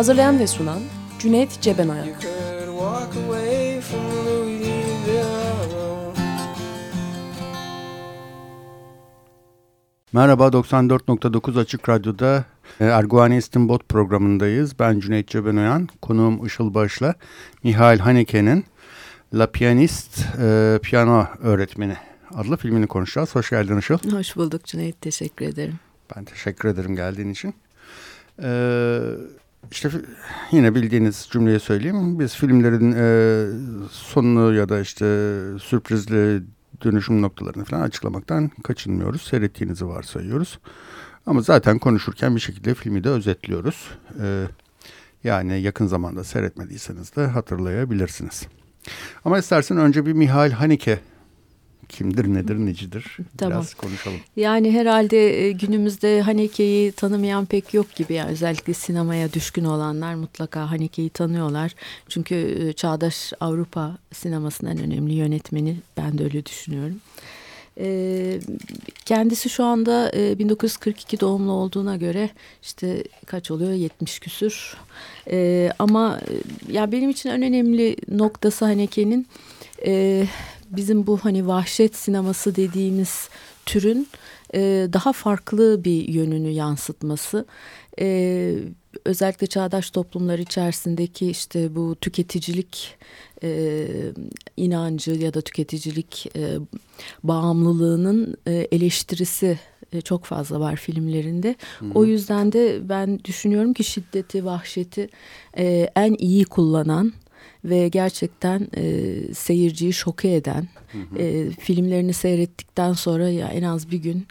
Hazırlayan ve sunan Cüneyt Cebenayak. Merhaba 94.9 Açık Radyo'da e, Erguani İstinbot programındayız. Ben Cüneyt Cebenoyan, konuğum Işıl Baş'la Mihail Haneke'nin La Pianist e, Piyano Öğretmeni adlı filmini konuşacağız. Hoş geldin Işıl. Hoş bulduk Cüneyt, teşekkür ederim. Ben teşekkür ederim geldiğin için. Ee, işte yine bildiğiniz cümleyi söyleyeyim. Biz filmlerin e, sonunu ya da işte sürprizli dönüşüm noktalarını falan açıklamaktan kaçınmıyoruz. Seyrettiğinizi varsayıyoruz. Ama zaten konuşurken bir şekilde filmi de özetliyoruz. Ee, yani yakın zamanda seyretmediyseniz de hatırlayabilirsiniz. Ama istersen önce bir Mihail Haneke kimdir, nedir, necidir? Tamam. Biraz konuşalım. Yani herhalde e, günümüzde Haneke'yi tanımayan pek yok gibi. Yani özellikle sinemaya düşkün olanlar mutlaka Haneke'yi tanıyorlar. Çünkü e, çağdaş Avrupa sinemasının en önemli yönetmeni. Ben de öyle düşünüyorum. E, kendisi şu anda 1942 doğumlu olduğuna göre işte kaç oluyor 70 küsür. ama ya benim için en önemli noktası Haneke'nin bizim bu hani vahşet sineması dediğimiz türün e, daha farklı bir yönünü yansıtması. E, özellikle çağdaş toplumlar içerisindeki işte bu tüketicilik e, inancı ya da tüketicilik e, bağımlılığının e, eleştirisi e, çok fazla var filmlerinde. Hı. O yüzden de ben düşünüyorum ki şiddeti, vahşeti e, en iyi kullanan ve gerçekten e, seyirciyi şoke eden hı hı. E, filmlerini seyrettikten sonra ya en az bir gün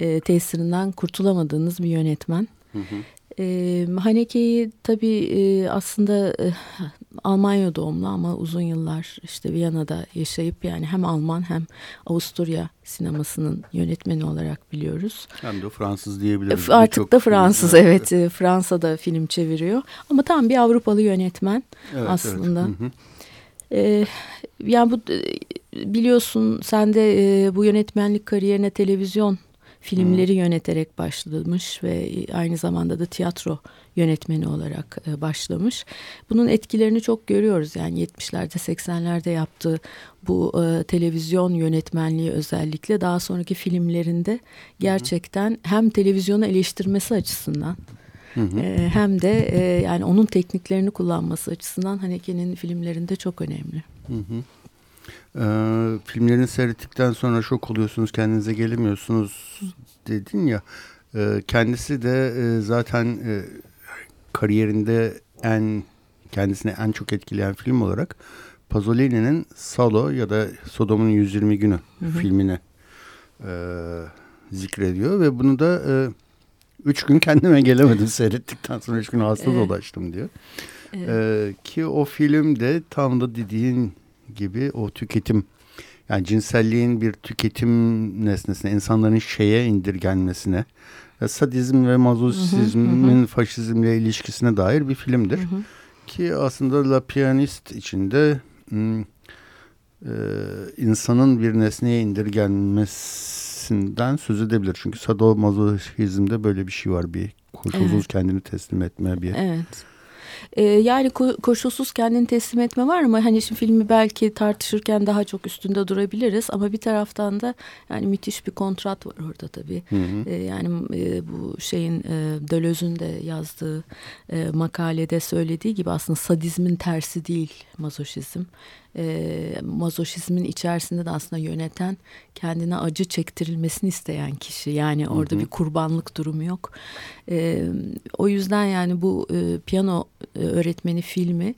e, tesirinden kurtulamadığınız bir yönetmen. Hı hı. E, Haneke'yi tabii e, aslında e, Almanya doğumlu ama uzun yıllar işte Viyana'da yaşayıp yani hem Alman hem Avusturya sinemasının yönetmeni olarak biliyoruz. Hem de Fransız diyebiliriz. Artık Çok da Fransız film, evet. evet. Fransa'da film çeviriyor ama tam bir Avrupalı yönetmen evet, aslında. Evet. Hı hı. Ee, yani bu biliyorsun sen de e, bu yönetmenlik kariyerine televizyon filmleri hmm. yöneterek başlamış ve aynı zamanda da tiyatro yönetmeni olarak e, başlamış. Bunun etkilerini çok görüyoruz. Yani 70'lerde 80'lerde yaptığı bu e, televizyon yönetmenliği özellikle daha sonraki filmlerinde gerçekten hem televizyonu eleştirmesi açısından Hı hı. E, hem de e, yani onun tekniklerini kullanması açısından Haneke'nin filmlerinde çok önemli. Hı hı. Ee, filmlerini seyrettikten sonra şok oluyorsunuz, kendinize gelemiyorsunuz dedin ya. E, kendisi de e, zaten e, kariyerinde en kendisine en çok etkileyen film olarak Pasolini'nin Salo ya da Sodom'un 120 Günü hı hı. filmini e, zikrediyor ve bunu da e, üç gün kendime gelemedim seyrettikten sonra üç gün hasta evet. dolaştım diyor. Evet. E, ki o film de tam da dediğin gibi o tüketim yani cinselliğin bir tüketim nesnesine, insanların şeye indirgenmesine, sadizm ve mazoşizmin faşizmle ilişkisine dair bir filmdir. Hı hı. Ki aslında La Pianist içinde e, insanın bir nesneye indirgenmesinden söz edebilir. Çünkü sadomazohizmde böyle bir şey var. Bir koşulsuz evet. kendini teslim etme bir. Evet. E, yani ko koşulsuz kendini teslim etme var ama hani şimdi filmi belki tartışırken daha çok üstünde durabiliriz ama bir taraftan da yani müthiş bir kontrat var orada tabii. Hı hı. E, yani e, bu şeyin e, Döloz'un de yazdığı e, makalede söylediği gibi aslında sadizmin tersi değil mazoşizm e, mazoşizmin içerisinde de aslında yöneten kendine acı çektirilmesini isteyen kişi. Yani orada hı hı. bir kurbanlık durumu yok. E, o yüzden yani bu e, piyano öğretmeni filmi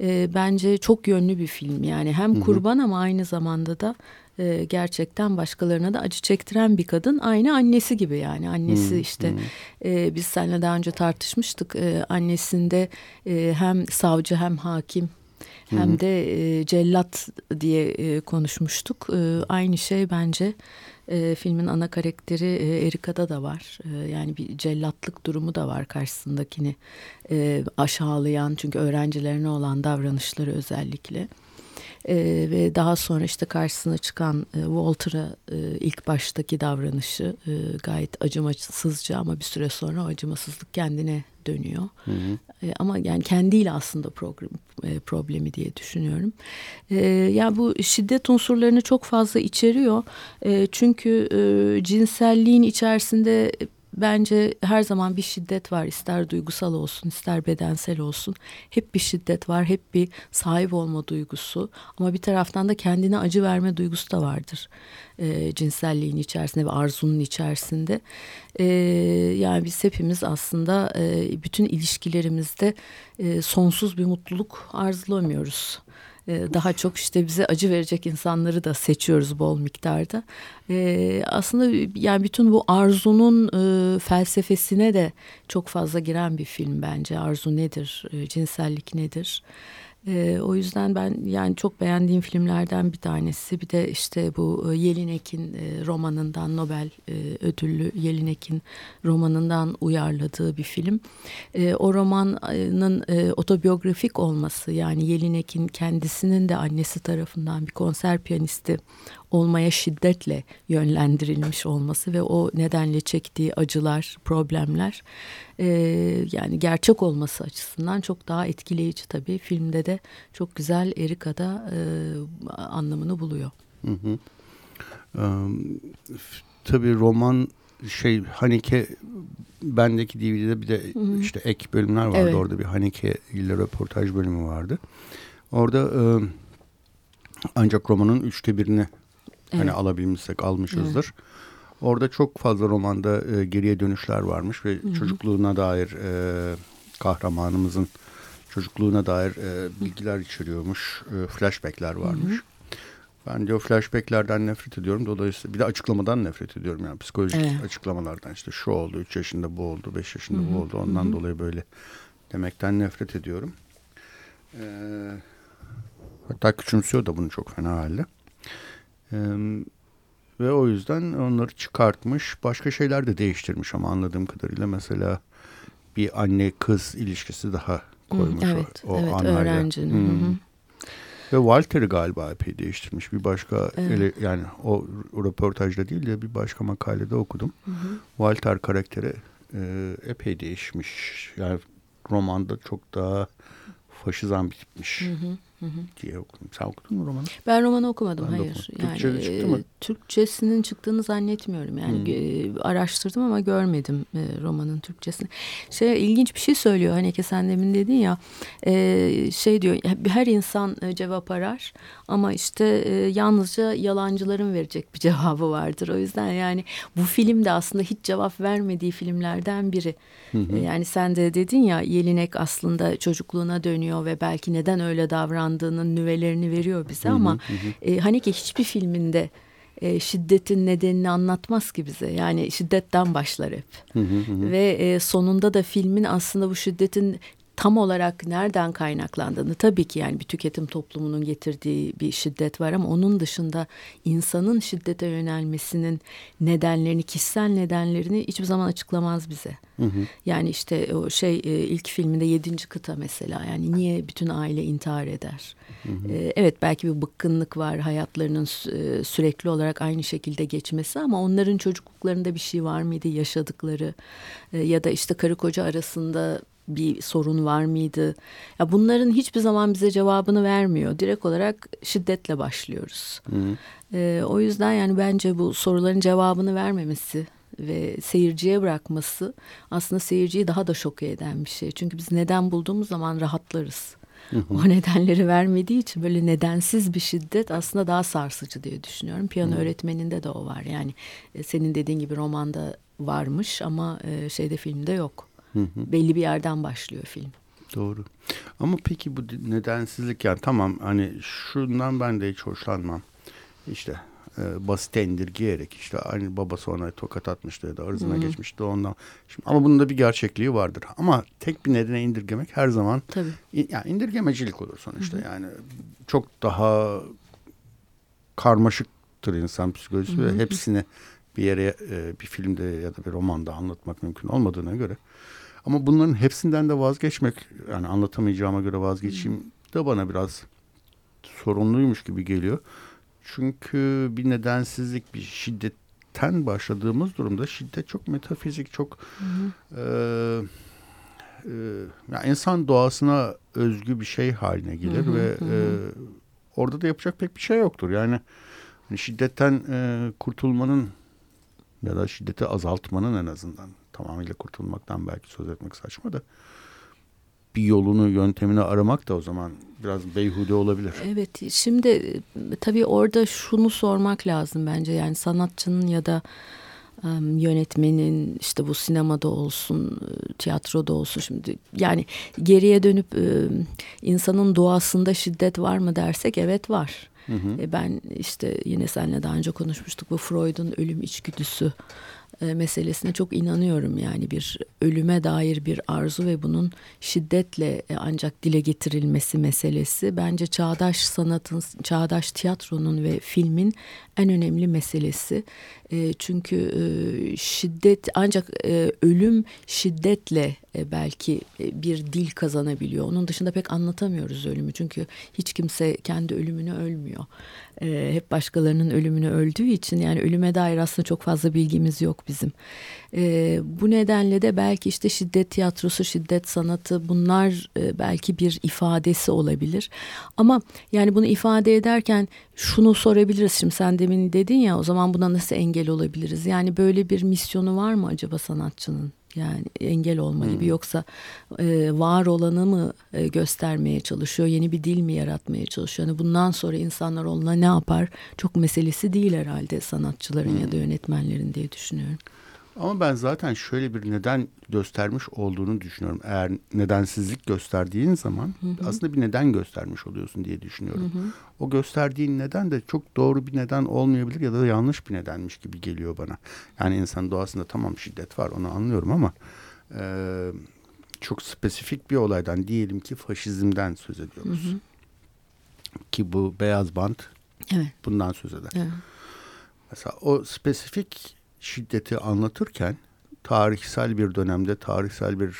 e, bence çok yönlü bir film. Yani hem kurban ama aynı zamanda da e, gerçekten başkalarına da acı çektiren bir kadın. Aynı annesi gibi yani annesi hmm, işte hmm. E, biz seninle daha önce tartışmıştık. E, annesinde e, hem savcı hem hakim hem de e, cellat diye e, konuşmuştuk. E, aynı şey bence e, filmin ana karakteri e, Erika'da da var. E, yani bir cellatlık durumu da var karşısındakini e, aşağılayan çünkü öğrencilerine olan davranışları özellikle. E, ve daha sonra işte karşısına çıkan e, Walter'a e, ilk baştaki davranışı e, gayet acımasızca ama bir süre sonra o acımasızlık kendine dönüyor. Hı hı. E, ama yani kendiyle aslında problem, e, problemi diye düşünüyorum. E, yani bu şiddet unsurlarını çok fazla içeriyor. E, çünkü e, cinselliğin içerisinde bence her zaman bir şiddet var. İster duygusal olsun, ister bedensel olsun. Hep bir şiddet var, hep bir sahip olma duygusu. Ama bir taraftan da kendine acı verme duygusu da vardır. E, cinselliğin içerisinde ve arzunun içerisinde. E, yani biz hepimiz aslında e, bütün ilişkilerimizde e, sonsuz bir mutluluk arzulamıyoruz. Ee, daha çok işte bize acı verecek insanları da seçiyoruz bol miktarda. Ee, aslında yani bütün bu arzunun e, felsefesine de çok fazla giren bir film bence. Arzu nedir, e, cinsellik nedir? E, o yüzden ben yani çok beğendiğim filmlerden bir tanesi. Bir de işte bu e, Yelinek'in e, romanından Nobel e, ödüllü Yelinek'in romanından uyarladığı bir film. E, o romanın e, otobiyografik olması yani Yelinek'in kendisinin de annesi tarafından bir konser piyanisti olmaya şiddetle yönlendirilmiş olması ve o nedenle çektiği acılar, problemler e, yani gerçek olması açısından çok daha etkileyici tabii. Filmde de çok güzel Erika'da e, anlamını buluyor. Hı hı. Um, tabii roman şey Haneke bendeki DVD'de bir de hı hı. işte ek bölümler vardı. Evet. Orada bir Haneke ile röportaj bölümü vardı. Orada e, ancak romanın üçte birini evet. hani alabilmişsek almışızdır. Evet. Orada çok fazla romanda e, geriye dönüşler varmış ve Hı-hı. çocukluğuna dair e, kahramanımızın çocukluğuna dair e, bilgiler içeriyormuş. E, flashbackler varmış. Hı-hı. Ben de o flashbacklerden nefret ediyorum. Dolayısıyla bir de açıklamadan nefret ediyorum. Yani psikolojik evet. açıklamalardan işte şu oldu, üç yaşında bu oldu, beş yaşında Hı-hı. bu oldu. Ondan Hı-hı. dolayı böyle demekten nefret ediyorum. Ee, hatta küçümsüyor da bunu çok fena halde. Ee, ve o yüzden onları çıkartmış. Başka şeyler de değiştirmiş ama anladığım kadarıyla mesela bir anne kız ilişkisi daha koymuş evet, o, o evet, anayla. öğrencinin. Hmm. Ve Walter'ı galiba epey değiştirmiş. Bir başka evet. ele, yani o röportajda değil de bir başka makalede okudum. Hı hı. Walter karakteri e, epey değişmiş. Yani romanda çok daha faşizan bir tipmiş. Hı hı diye okudum. Sen okudun mu romanı? Ben romanı okumadım ben hayır. Yani, Türkçe çıktı mı? Türkçesinin çıktığını zannetmiyorum. Yani hmm. araştırdım ama görmedim e, romanın Türkçesini. Şey ilginç bir şey söylüyor hani ki sen demin dedin ya e, şey diyor her insan e, cevap arar ama işte e, yalnızca yalancıların verecek bir cevabı vardır. O yüzden yani bu film de aslında hiç cevap vermediği filmlerden biri. Hı hı. Yani sen de dedin ya Yelinek aslında çocukluğuna dönüyor ve belki neden öyle davrandığının nüvelerini veriyor bize hı hı, ama hı. E, Haneke hiçbir filminde e, şiddetin nedenini anlatmaz ki bize. Yani şiddetten başlar hep. Hı hı hı. Ve e, sonunda da filmin aslında bu şiddetin tam olarak nereden kaynaklandığını tabii ki yani bir tüketim toplumunun getirdiği bir şiddet var ama onun dışında insanın şiddete yönelmesinin nedenlerini, kişisel nedenlerini hiçbir zaman açıklamaz bize. Hı hı. Yani işte o şey e, ilk filminde yedinci kıta mesela yani niye bütün aile intihar eder? Hı hı. E, evet belki bir bıkkınlık var hayatlarının e, sürekli olarak aynı şekilde geçmesi ama onların çocukluklarında bir şey var mıydı yaşadıkları ya da işte karı koca arasında bir sorun var mıydı? Ya bunların hiçbir zaman bize cevabını vermiyor. Direkt olarak şiddetle başlıyoruz. Hı. Ee, o yüzden yani bence bu soruların cevabını vermemesi ve seyirciye bırakması aslında seyirciyi daha da şok eden bir şey. Çünkü biz neden bulduğumuz zaman rahatlarız. O nedenleri vermediği için böyle nedensiz bir şiddet aslında daha sarsıcı diye düşünüyorum. Piyano öğretmeninde de o var. Yani e, senin dediğin gibi romanda varmış ama e, şeyde filmde yok. Hı hı. Belli bir yerden başlıyor film. Doğru. Ama peki bu nedensizlik yani tamam hani şundan ben de hiç hoşlanmam. İşte e, basite indirgeyerek işte aynı babası ona tokat atmıştı ya da ırzına geçmişti ondan. Şimdi, ama bunun da bir gerçekliği vardır. Ama tek bir nedene indirgemek her zaman Tabii. yani indirgemecilik olur sonuçta. Hı-hı. Yani çok daha karmaşıktır insan psikolojisi Hı-hı. ve hepsini bir yere e, bir filmde ya da bir romanda anlatmak mümkün olmadığına göre. Ama bunların hepsinden de vazgeçmek yani anlatamayacağıma göre vazgeçeyim de bana biraz sorunluymuş gibi geliyor. Çünkü bir nedensizlik, bir şiddetten başladığımız durumda şiddet çok metafizik, çok hı hı. E, e, yani insan doğasına özgü bir şey haline gelir hı hı, ve hı. E, orada da yapacak pek bir şey yoktur. Yani hani şiddetten e, kurtulmanın ya da şiddeti azaltmanın en azından tamamıyla kurtulmaktan belki söz etmek saçma da bir yolunu, yöntemini aramak da o zaman biraz beyhude olabilir. Evet, şimdi tabii orada şunu sormak lazım bence. Yani sanatçının ya da yönetmenin işte bu sinemada olsun, tiyatroda olsun şimdi yani geriye dönüp um, insanın doğasında şiddet var mı dersek evet var. Hı hı. E ben işte yine seninle daha önce konuşmuştuk bu Freud'un ölüm içgüdüsü e, meselesine çok inanıyorum yani bir ölüme dair bir arzu ve bunun şiddetle e, ancak dile getirilmesi meselesi bence çağdaş sanatın, çağdaş tiyatronun ve filmin en önemli meselesi. E, çünkü e, şiddet ancak e, ölüm şiddetle e, belki e, bir dil kazanabiliyor. Onun dışında pek anlatamıyoruz ölümü. Çünkü hiç kimse kendi ölümünü ölmüyor. E, hep başkalarının ölümünü öldüğü için yani ölüme dair aslında çok fazla bilgimiz yok bizim. E, bu nedenle de belki işte şiddet tiyatrosu, şiddet sanatı bunlar e, belki bir ifadesi olabilir. Ama yani bunu ifade ederken şunu sorabiliriz. Şimdi sen demin dedin ya o zaman buna nasıl engel olabiliriz? Yani böyle bir misyonu var mı acaba sanatçının? Yani engel olma gibi hmm. yoksa e, var olanı mı e, göstermeye çalışıyor, yeni bir dil mi yaratmaya çalışıyor? Yani bundan sonra insanlar onunla ne yapar? Çok meselesi değil herhalde sanatçıların hmm. ya da yönetmenlerin diye düşünüyorum. Ama ben zaten şöyle bir neden göstermiş olduğunu düşünüyorum. Eğer nedensizlik gösterdiğin zaman hı hı. aslında bir neden göstermiş oluyorsun diye düşünüyorum. Hı hı. O gösterdiğin neden de çok doğru bir neden olmayabilir ya da yanlış bir nedenmiş gibi geliyor bana. Yani insan doğasında tamam şiddet var onu anlıyorum ama e, çok spesifik bir olaydan diyelim ki faşizmden söz ediyoruz. Hı hı. Ki bu beyaz bant evet. bundan söz eder. Evet. Mesela o spesifik şiddeti anlatırken tarihsel bir dönemde, tarihsel bir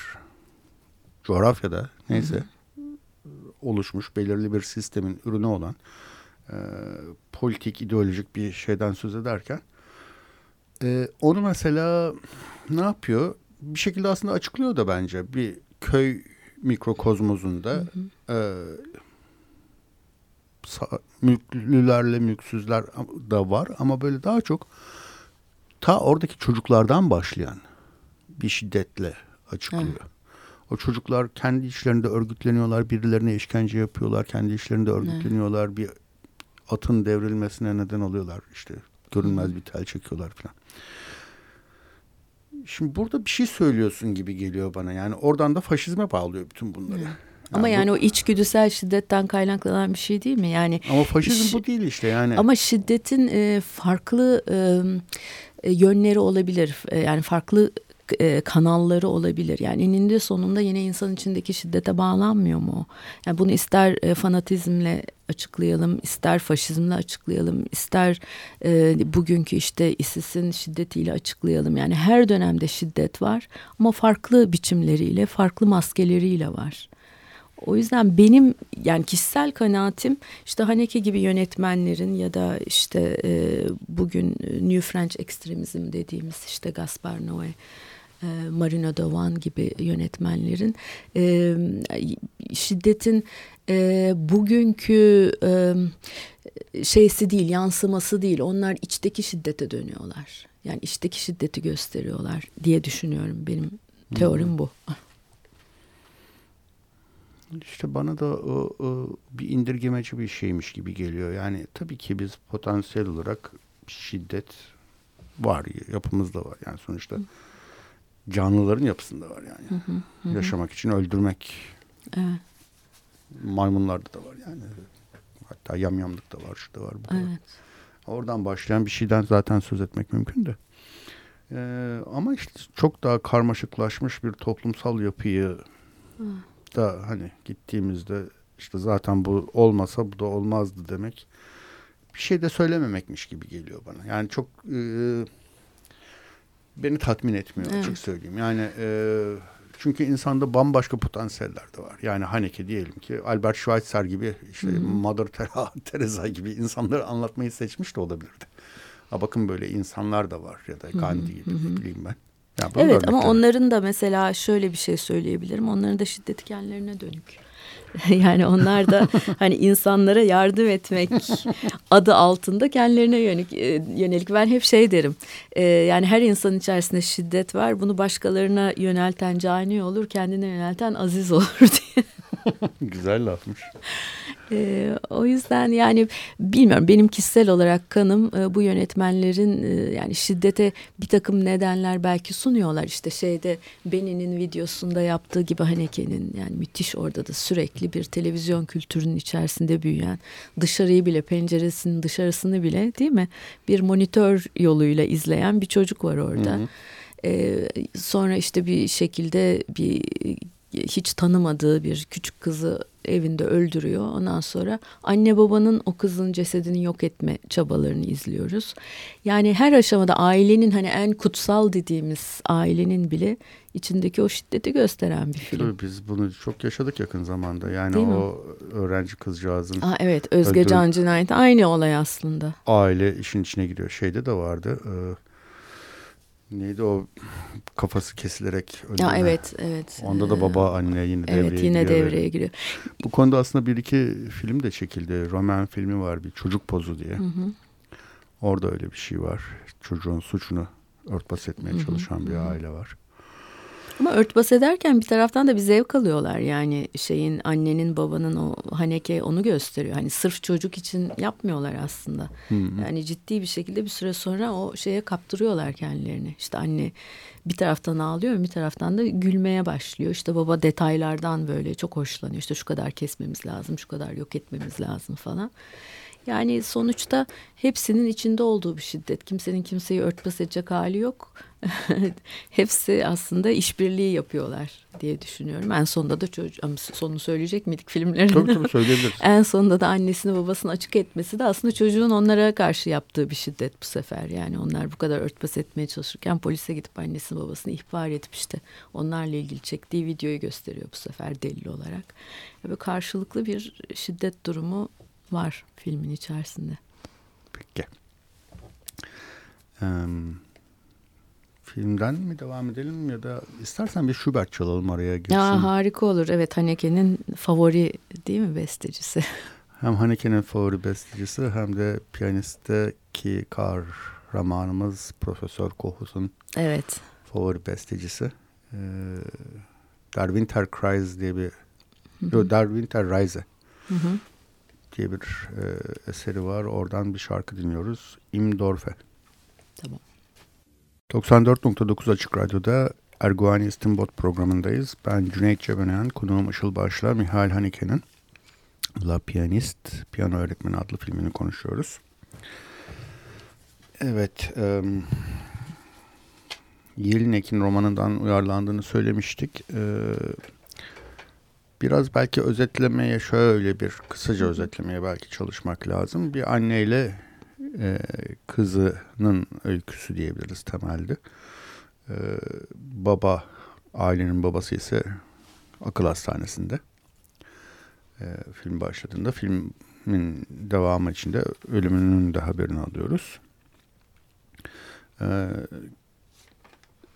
coğrafyada neyse hı hı. oluşmuş belirli bir sistemin ürünü olan e, politik, ideolojik bir şeyden söz ederken e, onu mesela ne yapıyor? Bir şekilde aslında açıklıyor da bence bir köy mikrokozmozunda hı hı. E, mülklülerle mülksüzler da var ama böyle daha çok ta oradaki çocuklardan başlayan bir şiddetle açıklıyor. Evet. O çocuklar kendi işlerinde örgütleniyorlar, birilerine işkence yapıyorlar, kendi işlerinde örgütleniyorlar, evet. bir atın devrilmesine neden oluyorlar işte görünmez bir tel çekiyorlar falan. Şimdi burada bir şey söylüyorsun gibi geliyor bana. Yani oradan da faşizme bağlıyor bütün bunları. Evet. Yani ama yani bu, o içgüdüsel şiddetten kaynaklanan bir şey değil mi? Yani Ama faşizm bu değil işte yani. Ama şiddetin e, farklı e, e, yönleri olabilir. E, yani farklı e, kanalları olabilir. Yani eninde sonunda yine insan içindeki şiddete bağlanmıyor mu? Yani bunu ister fanatizmle açıklayalım, ister faşizmle açıklayalım, ister e, bugünkü işte ISIS'in şiddetiyle açıklayalım. Yani her dönemde şiddet var ama farklı biçimleriyle, farklı maskeleriyle var. O yüzden benim yani kişisel kanaatim işte Haneke gibi yönetmenlerin ya da işte e, bugün New French Extremism dediğimiz işte Gaspar Noé, e, Marina Dovan gibi yönetmenlerin e, şiddetin e, bugünkü e, şeysi değil, yansıması değil. Onlar içteki şiddete dönüyorlar. Yani içteki şiddeti gösteriyorlar diye düşünüyorum. Benim teorim bu. İşte bana da o, o bir indirgemeci bir şeymiş gibi geliyor. Yani tabii ki biz potansiyel olarak şiddet var, yapımızda var. Yani sonuçta canlıların yapısında var yani. Hı hı, hı. Yaşamak için öldürmek. Evet. Maymunlarda da var yani. Hatta yamyamlık da var, şu da var, bu da evet. var. Oradan başlayan bir şeyden zaten söz etmek mümkün de. Ee, ama işte çok daha karmaşıklaşmış bir toplumsal yapıyı da hani gittiğimizde işte zaten bu olmasa bu da olmazdı demek bir şey de söylememekmiş gibi geliyor bana. Yani çok e, beni tatmin etmiyor evet. açık söyleyeyim. Yani e, çünkü insanda bambaşka potansiyeller de var. Yani Haneke diyelim ki Albert Schweitzer gibi işte hmm. Mother Teresa gibi insanları anlatmayı seçmiş de olabilirdi. Ha bakın böyle insanlar da var ya da Gandhi gibi hmm. bileyim ben. Yani evet ama onların da mesela şöyle bir şey söyleyebilirim. Onların da şiddet kendilerine dönük. yani onlar da hani insanlara yardım etmek adı altında kendilerine yönelik, e, yönelik. Ben hep şey derim. E, yani her insanın içerisinde şiddet var. Bunu başkalarına yönelten cani olur, kendine yönelten aziz olur diye. Güzel lafmış. E, o yüzden yani bilmiyorum benim kişisel olarak kanım e, bu yönetmenlerin e, yani şiddete bir takım nedenler belki sunuyorlar. İşte şeyde Beni'nin videosunda yaptığı gibi Haneke'nin yani müthiş orada da sürekli bir televizyon kültürünün içerisinde büyüyen dışarıyı bile penceresinin dışarısını bile değil mi bir monitör yoluyla izleyen bir çocuk var orada. Hı hı. Ee, sonra işte bir şekilde bir hiç tanımadığı bir küçük kızı evinde öldürüyor. Ondan sonra anne babanın o kızın cesedini yok etme çabalarını izliyoruz. Yani her aşamada ailenin hani en kutsal dediğimiz ailenin bile içindeki o şiddeti gösteren bir film. Tabii biz bunu çok yaşadık yakın zamanda. Yani Değil o mi? öğrenci kızcağızın. Aa, evet Özge Can cinayeti aynı olay aslında. Aile işin içine giriyor. Şeyde de vardı. E, neydi o kafası kesilerek öldürme. Ya evet evet. Onda da baba anne yine evet, devreye yine giriyor. devreye giriyor. Bu konuda aslında bir iki film de çekildi. Roman filmi var bir çocuk pozu diye. Hı hı. Orada öyle bir şey var. Çocuğun suçunu örtbas etmeye çalışan hı hı. bir aile var. Ama örtbas ederken bir taraftan da bir zevk alıyorlar. Yani şeyin annenin babanın o Haneke onu gösteriyor. Hani sırf çocuk için yapmıyorlar aslında. Hı hı. Yani ciddi bir şekilde bir süre sonra o şeye kaptırıyorlar kendilerini. İşte anne bir taraftan ağlıyor bir taraftan da gülmeye başlıyor. İşte baba detaylardan böyle çok hoşlanıyor. İşte şu kadar kesmemiz lazım, şu kadar yok etmemiz lazım falan. Yani sonuçta hepsinin içinde olduğu bir şiddet. Kimsenin kimseyi örtbas edecek hali yok. Hepsi aslında işbirliği yapıyorlar diye düşünüyorum. En sonunda da çocuk sonunu söyleyecek miydik filmlerin? Tabii tabii söyleyebiliriz. en sonunda da annesini babasını açık etmesi de aslında çocuğun onlara karşı yaptığı bir şiddet bu sefer. Yani onlar bu kadar örtbas etmeye çalışırken polise gidip annesini babasını ihbar edip işte onlarla ilgili çektiği videoyu gösteriyor bu sefer delil olarak. Böyle karşılıklı bir şiddet durumu var filmin içerisinde. Peki. Um, filmden mi devam edelim ya da istersen bir Schubert çalalım araya girsin. Ya, harika olur. Evet Haneke'nin favori değil mi bestecisi? Hem Haneke'nin favori bestecisi hem de piyanistteki kahramanımız Profesör Kohut'un evet. favori bestecisi. Ee, Der Winter Cries diye bir Yo, Der Winter Reise. Hı hı diye bir e, eseri var. Oradan bir şarkı dinliyoruz. Im Dorfe. Tamam. 94.9 Açık Radyo'da Erguani İstinbot programındayız. Ben Cüneyt Cebenayan, konuğum Işıl Başla, Mihail Hanike'nin La Pianist, Piyano Öğretmeni adlı filmini konuşuyoruz. Evet, e, Yelinek'in romanından uyarlandığını söylemiştik. E, Biraz belki özetlemeye şöyle bir kısaca özetlemeye belki çalışmak lazım. Bir anneyle e, kızının öyküsü diyebiliriz temelde. E, baba, ailenin babası ise akıl hastanesinde. E, film başladığında filmin devamı içinde ölümünün de haberini alıyoruz. E,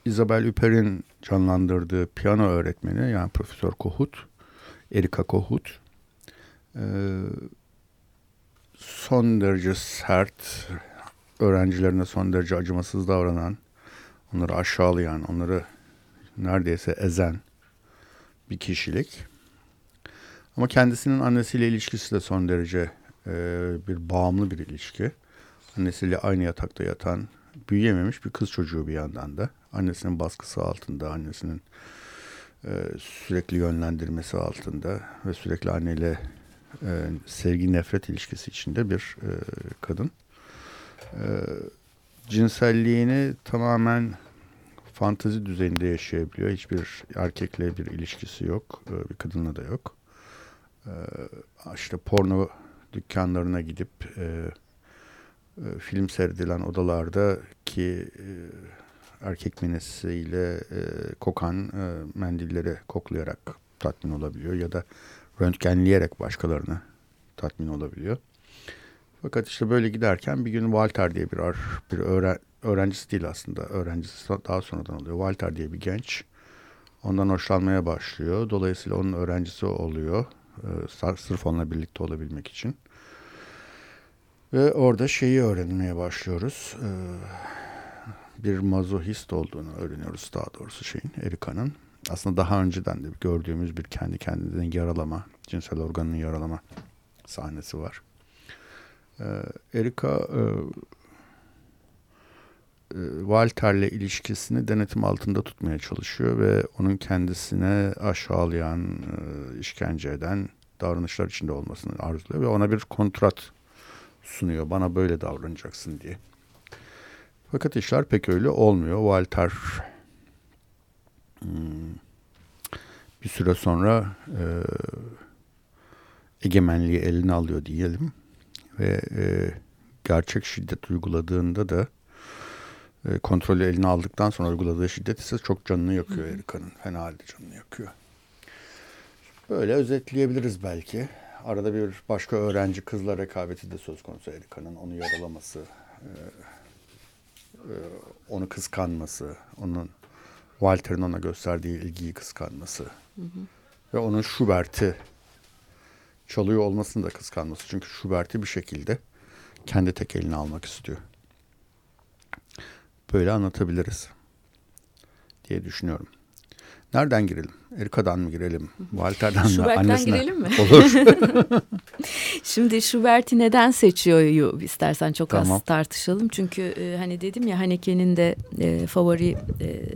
Isabel Hupperd'in canlandırdığı piyano öğretmeni yani Profesör Kohut Erika Kohut. Ee, son derece sert, öğrencilerine son derece acımasız davranan, onları aşağılayan, onları neredeyse ezen bir kişilik. Ama kendisinin annesiyle ilişkisi de son derece e, bir bağımlı bir ilişki. Annesiyle aynı yatakta yatan, büyüyememiş bir kız çocuğu bir yandan da. Annesinin baskısı altında, annesinin e, sürekli yönlendirmesi altında ve sürekli anneyle e, sevgi nefret ilişkisi içinde bir e, kadın. e, cinselliğini tamamen fantazi düzeyinde yaşayabiliyor. Hiçbir erkekle bir ilişkisi yok. E, bir kadınla da yok. E, işte porno dükkanlarına gidip e, e, film seyredilen odalarda ki e, erkek menesiyle e, kokan e, mendilleri koklayarak tatmin olabiliyor ya da röntgenleyerek başkalarını tatmin olabiliyor. Fakat işte böyle giderken bir gün Walter diye bir bir öğren, öğrencisi değil aslında öğrencisi daha sonradan oluyor. Walter diye bir genç ondan hoşlanmaya başlıyor. Dolayısıyla onun öğrencisi oluyor. E, sırf onunla birlikte olabilmek için. Ve orada şeyi öğrenmeye başlıyoruz. E, bir mazohist olduğunu öğreniyoruz daha doğrusu şeyin Erika'nın. Aslında daha önceden de gördüğümüz bir kendi kendinden yaralama, cinsel organını yaralama sahnesi var. Ee, Erika e, e, Walter'le ilişkisini denetim altında tutmaya çalışıyor ve onun kendisine aşağılayan, e, işkence eden davranışlar içinde olmasını arzuluyor ve ona bir kontrat sunuyor. Bana böyle davranacaksın diye. Fakat işler pek öyle olmuyor. Walter bir süre sonra e, egemenliği eline alıyor diyelim. Ve e, gerçek şiddet uyguladığında da e, kontrolü eline aldıktan sonra uyguladığı şiddet ise çok canını yakıyor Erika'nın. Fena halde canını yakıyor. Böyle özetleyebiliriz belki. Arada bir başka öğrenci kızla rekabeti de söz konusu Erika'nın. Onu yaralaması, e, e, onu kıskanması, onun Walter'ın ona gösterdiği ilgiyi kıskanması hı hı. ve onun Schubert'i çalıyor olmasını da kıskanması. Çünkü Schubert'i bir şekilde kendi tek eline almak istiyor. Böyle anlatabiliriz diye düşünüyorum. Nereden girelim? Erika'dan mı girelim? Walter'dan mı? Schubert'ten Annesine. girelim mi? Olur. Şimdi Schubert'i neden seçiyor istersen çok tamam. az tartışalım. Çünkü e, hani dedim ya Haneke'nin de e, favori e,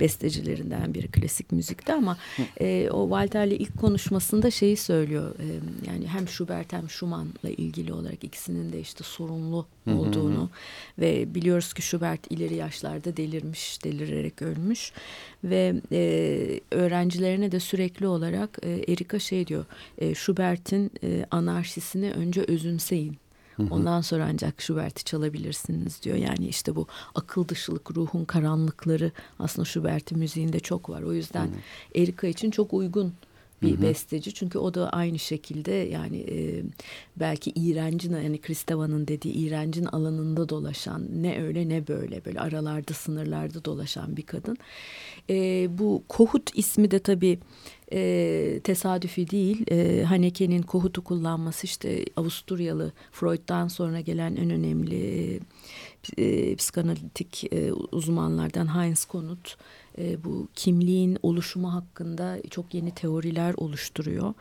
bestecilerinden biri klasik müzikte ama e, o Walter'le ilk konuşmasında şeyi söylüyor. E, yani hem Schubert hem Schumann'la ilgili olarak ikisinin de işte sorunlu olduğunu ve biliyoruz ki Schubert ileri yaşlarda delirmiş, delirerek ölmüş ve e, öğrencilerine de sürekli olarak e, Erika şey diyor. E, Schubert'in e, anarşisini önce özümseyin Ondan sonra ancak Schubert'i çalabilirsiniz diyor. Yani işte bu akıl dışılık, ruhun karanlıkları aslında Schubert'in müziğinde çok var. O yüzden hı hı. Erika için çok uygun bir hı hı. besteci. Çünkü o da aynı şekilde yani e, belki iğrencin yani Kristeva'nın dediği iğrencin alanında dolaşan ne öyle ne böyle böyle aralarda sınırlarda dolaşan bir kadın. E, bu Kohut ismi de tabii e, tesadüfi değil. E, Haneke'nin Kohut'u kullanması işte Avusturyalı Freud'dan sonra gelen en önemli e, psikanalitik e, uzmanlardan Heinz Konut e, bu kimliğin oluşumu hakkında çok yeni teoriler oluşturuyor.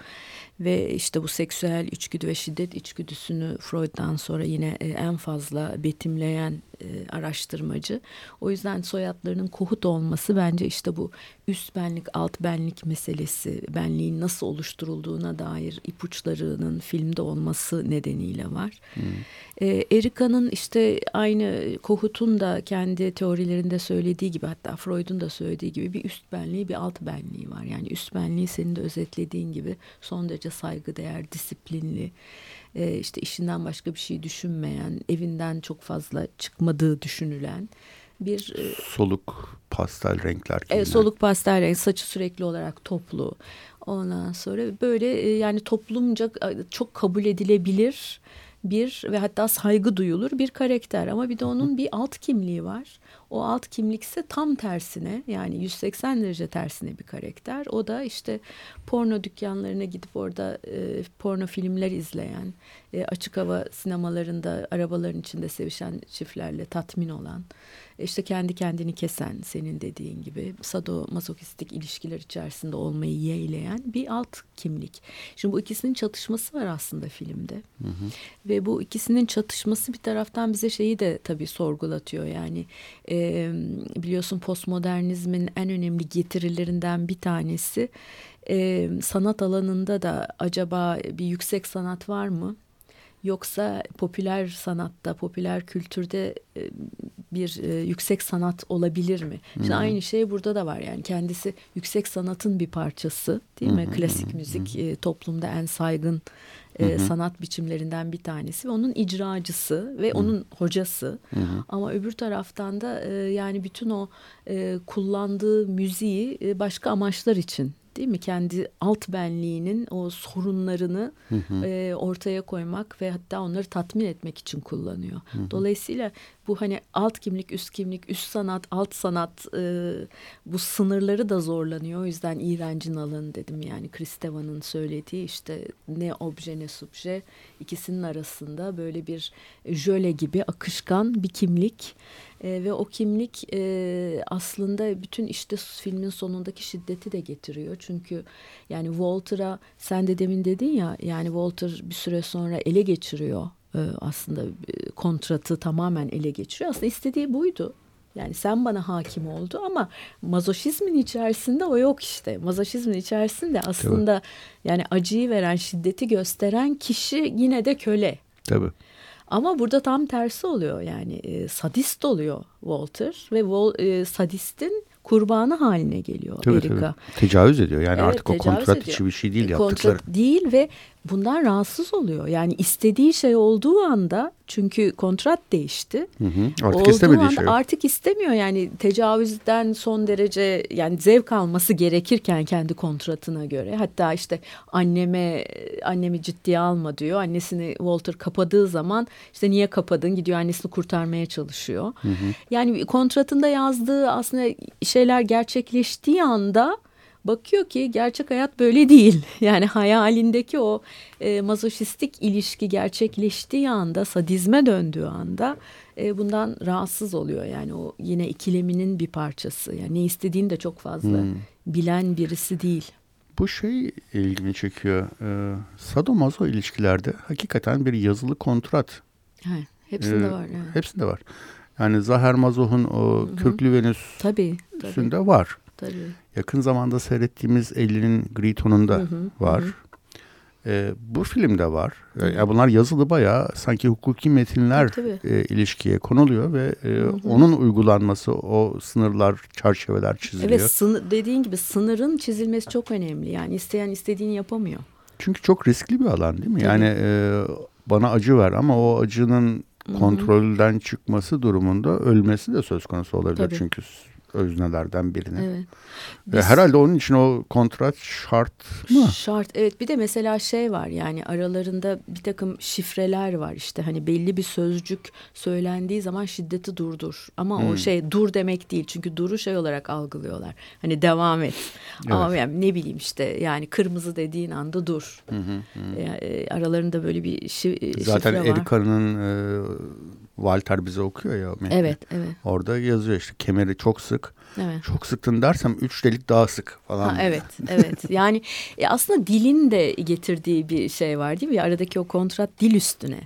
Ve işte bu seksüel içgüdü ve şiddet içgüdüsünü Freud'dan sonra yine e, en fazla betimleyen e, araştırmacı. O yüzden soyadlarının kohut olması bence işte bu üst benlik alt benlik meselesi benliğin nasıl oluşturulduğuna dair ipuçlarının filmde olması nedeniyle var. Hmm. E, Erika'nın işte aynı Kohut'un da kendi teorilerinde söylediği gibi hatta Freud'un da söylediği gibi bir üst benliği bir alt benliği var. Yani üst benliği senin de özetlediğin gibi son derece saygıdeğer, disiplinli, e, işte işinden başka bir şey düşünmeyen, evinden çok fazla çıkmadığı düşünülen bir e, soluk pastel renkler. Evet, soluk pastel renk, saçı sürekli olarak toplu. Ondan sonra böyle e, yani toplumca çok kabul edilebilir bir ve hatta saygı duyulur bir karakter ama bir de onun bir alt kimliği var. O alt kimlik ise tam tersine yani 180 derece tersine bir karakter. O da işte porno dükkanlarına gidip orada e, porno filmler izleyen, e, açık hava sinemalarında arabaların içinde sevişen çiftlerle tatmin olan, işte kendi kendini kesen senin dediğin gibi sadomasokistik ilişkiler içerisinde olmayı yeğleyen bir alt kimlik. Şimdi bu ikisinin çatışması var aslında filmde. Hı hı. Ve bu ikisinin çatışması bir taraftan bize şeyi de tabii sorgulatıyor. Yani e, biliyorsun postmodernizmin en önemli getirilerinden bir tanesi e, sanat alanında da acaba bir yüksek sanat var mı? yoksa popüler sanatta, popüler kültürde bir yüksek sanat olabilir mi? Hmm. aynı şey burada da var yani kendisi yüksek sanatın bir parçası değil mi? Hmm. Klasik müzik toplumda en saygın e, sanat biçimlerinden bir tanesi ve onun icracısı ve hmm. onun hocası. Hmm. Ama öbür taraftan da e, yani bütün o e, kullandığı müziği e, başka amaçlar için değil mi? Kendi alt benliğinin o sorunlarını hı hı. E, ortaya koymak ve hatta onları tatmin etmek için kullanıyor. Hı hı. Dolayısıyla bu hani alt kimlik, üst kimlik, üst sanat, alt sanat e, bu sınırları da zorlanıyor. O yüzden iğrencin alın dedim yani Kristeva'nın söylediği işte ne obje ne subje ikisinin arasında böyle bir jöle gibi akışkan bir kimlik e, ve o kimlik e, aslında bütün işte filmin sonundaki şiddeti de getiriyor. Çünkü yani Walter'a sen de demin dedin ya yani Walter bir süre sonra ele geçiriyor aslında e, kontratı tamamen ele geçiriyor. Aslında istediği buydu. Yani sen bana hakim oldu ama mazoşizmin içerisinde o yok işte. Mazoşizmin içerisinde aslında Tabii. yani acıyı veren, şiddeti gösteren kişi yine de köle. Tabii. Ama burada tam tersi oluyor yani e, sadist oluyor Walter ve Wol, e, sadistin kurbanı haline geliyor tabii, Erika. Tabii. Tecavüz ediyor yani evet, artık o kontrat ediyor. içi bir şey değil e, yaptıkları. Kontrat değil ve bundan rahatsız oluyor. Yani istediği şey olduğu anda çünkü kontrat değişti. Hı hı. Artık olduğu istemediği anda şey yok. Artık istemiyor yani tecavüzden son derece yani zevk alması gerekirken kendi kontratına göre. Hatta işte anneme annemi ciddiye alma diyor. Annesini Walter kapadığı zaman işte niye kapadın gidiyor annesini kurtarmaya çalışıyor. Hı hı. Yani kontratında yazdığı aslında şeyler gerçekleştiği anda bakıyor ki gerçek hayat böyle değil. Yani hayalindeki o e, mazoşistik ilişki gerçekleştiği anda, sadizme döndüğü anda e, bundan rahatsız oluyor. Yani o yine ikileminin bir parçası. Yani ne istediğini de çok fazla hmm. bilen birisi değil. Bu şey ilgimi çekiyor. Ee, sadomazo ilişkilerde hakikaten bir yazılı kontrat. Evet, hepsinde ee, var. Evet. Hepsinde var. Yani Zaher Mazoh'un o Hı-hı. Kürklü Venüs tabii, tabii. var. Tabii. Yakın zamanda seyrettiğimiz Ellinin Gri tonunda hı hı, var. Hı. E, bu filmde var. E, bunlar yazılı bayağı sanki hukuki metinler e, ilişkiye konuluyor ve e, hı hı. onun uygulanması, o sınırlar, çerçeveler çiziliyor. Evet, sınır, dediğin gibi sınırın çizilmesi çok önemli. Yani isteyen istediğini yapamıyor. Çünkü çok riskli bir alan değil mi? Tabii. Yani e, bana acı ver ama o acının kontrolden çıkması durumunda ölmesi de söz konusu olabilir. Tabii. Çünkü öznelerden birini. Evet. Ve herhalde onun için o kontrat şart mı? Şart evet bir de mesela şey var yani aralarında bir takım şifreler var işte hani belli bir sözcük söylendiği zaman şiddeti durdur. Ama hmm. o şey dur demek değil çünkü duru şey olarak algılıyorlar. Hani devam et. Evet. Ama yani ne bileyim işte yani kırmızı dediğin anda dur. Hı hı hı. E, aralarında böyle bir şi, Zaten şifre var. Zaten Erika'nın e, Walter bize okuyor ya. Metni. Evet, evet. Orada yazıyor işte kemeri çok sık. Evet. Çok sıktın dersem üç delik daha sık falan. Ha, evet, evet. Yani e, aslında dilin de getirdiği bir şey var değil mi? Aradaki o kontrat dil üstüne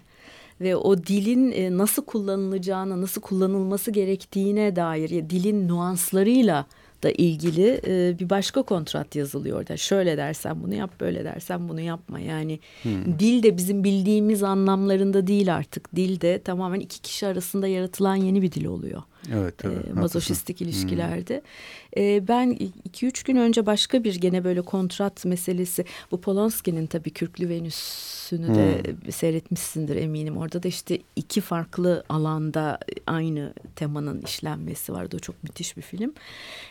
ve o dilin e, nasıl kullanılacağına, nasıl kullanılması gerektiğine dair ya dilin nuanslarıyla da ilgili e, bir başka kontrat yazılıyor orada. Şöyle dersen bunu yap, böyle dersen bunu yapma. Yani hmm. dil de bizim bildiğimiz anlamlarında değil artık. Dil de tamamen iki kişi arasında yaratılan yeni bir dil oluyor. Evet, evet. E, mazoşistik haklısın. ilişkilerde. Hmm. E, ben iki üç gün önce başka bir gene böyle kontrat meselesi. Bu Polonski'nin tabii Kürklü Venüs'ünü de hmm. seyretmişsindir eminim. Orada da işte iki farklı alanda aynı temanın işlenmesi vardı. O çok müthiş bir film.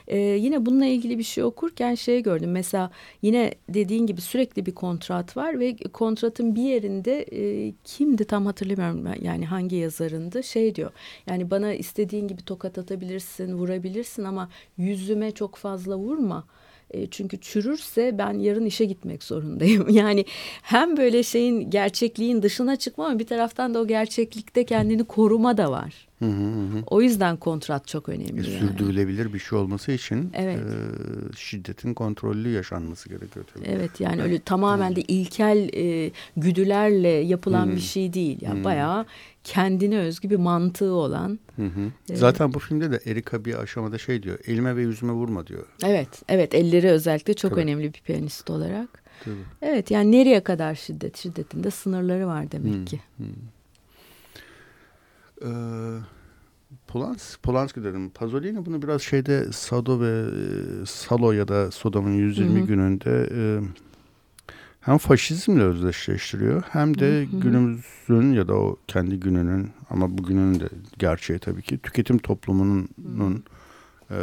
E, yine bununla ilgili bir şey okurken şey gördüm. Mesela yine dediğin gibi sürekli bir kontrat var ve kontratın bir yerinde e, kimdi tam hatırlamıyorum yani hangi yazarındı şey diyor. Yani bana istediğin gibi bir tokat atabilirsin, vurabilirsin ama yüzüme çok fazla vurma. E, çünkü çürürse ben yarın işe gitmek zorundayım. Yani hem böyle şeyin gerçekliğin dışına çıkma ama bir taraftan da o gerçeklikte kendini koruma da var. Hı hı hı. O yüzden kontrat çok önemli. E, sürdürülebilir yani. bir şey olması için evet. e, şiddetin kontrollü yaşanması gerekiyor. Tabii. Evet yani öyle tamamen de ilkel e, güdülerle yapılan hı. bir şey değil. Yani hı. bayağı kendine özgü bir mantığı olan. Hı hı. E, Zaten bu filmde de Erika bir aşamada şey diyor. Elime ve yüzüme vurma diyor. Evet, evet elleri özellikle çok Tabii. önemli bir piyanist olarak. Tabii. Evet yani nereye kadar şiddet? Şiddetin de sınırları var demek hmm, ki. Hmm. Ee, Polans, Polanski dedim. Pasolini bunu biraz şeyde Sado ve e, Salo ya da Sodom'un 120 hı hı. gününde e, hem faşizmle özdeşleştiriyor hem de hı hı. günümüzün ya da o kendi gününün ama bugünün de gerçeği tabii ki tüketim toplumunun e,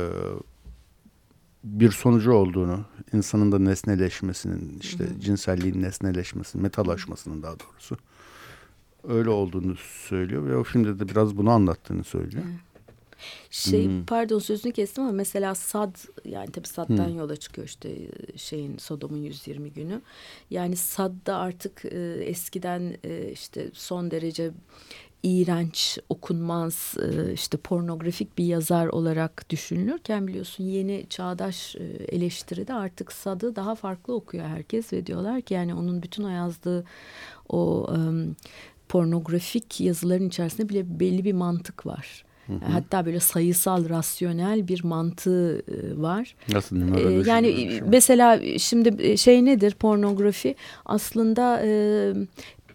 bir sonucu olduğunu, insanın da nesneleşmesinin, işte hı hı. cinselliğin nesneleşmesinin, metalaşmasının daha doğrusu öyle olduğunu söylüyor ve o filmde de biraz bunu anlattığını söylüyor. Şey hmm. pardon sözünü kestim ama mesela Sad yani tabii Sad'dan hmm. yola çıkıyor işte e, şeyin Sodom'un 120 günü. Yani Sad'da artık e, eskiden e, işte son derece iğrenç, okunmaz, e, işte pornografik bir yazar olarak düşünülürken biliyorsun yeni çağdaş e, eleştiride artık Sad'ı daha farklı okuyor herkes ve diyorlar ki yani onun bütün o yazdığı o pornografik yazıların içerisinde bile belli bir mantık var. Hı hı. Hatta böyle sayısal, rasyonel bir mantığı var. Nasıl ee, Yani mesela şimdi şey nedir pornografi? Aslında e,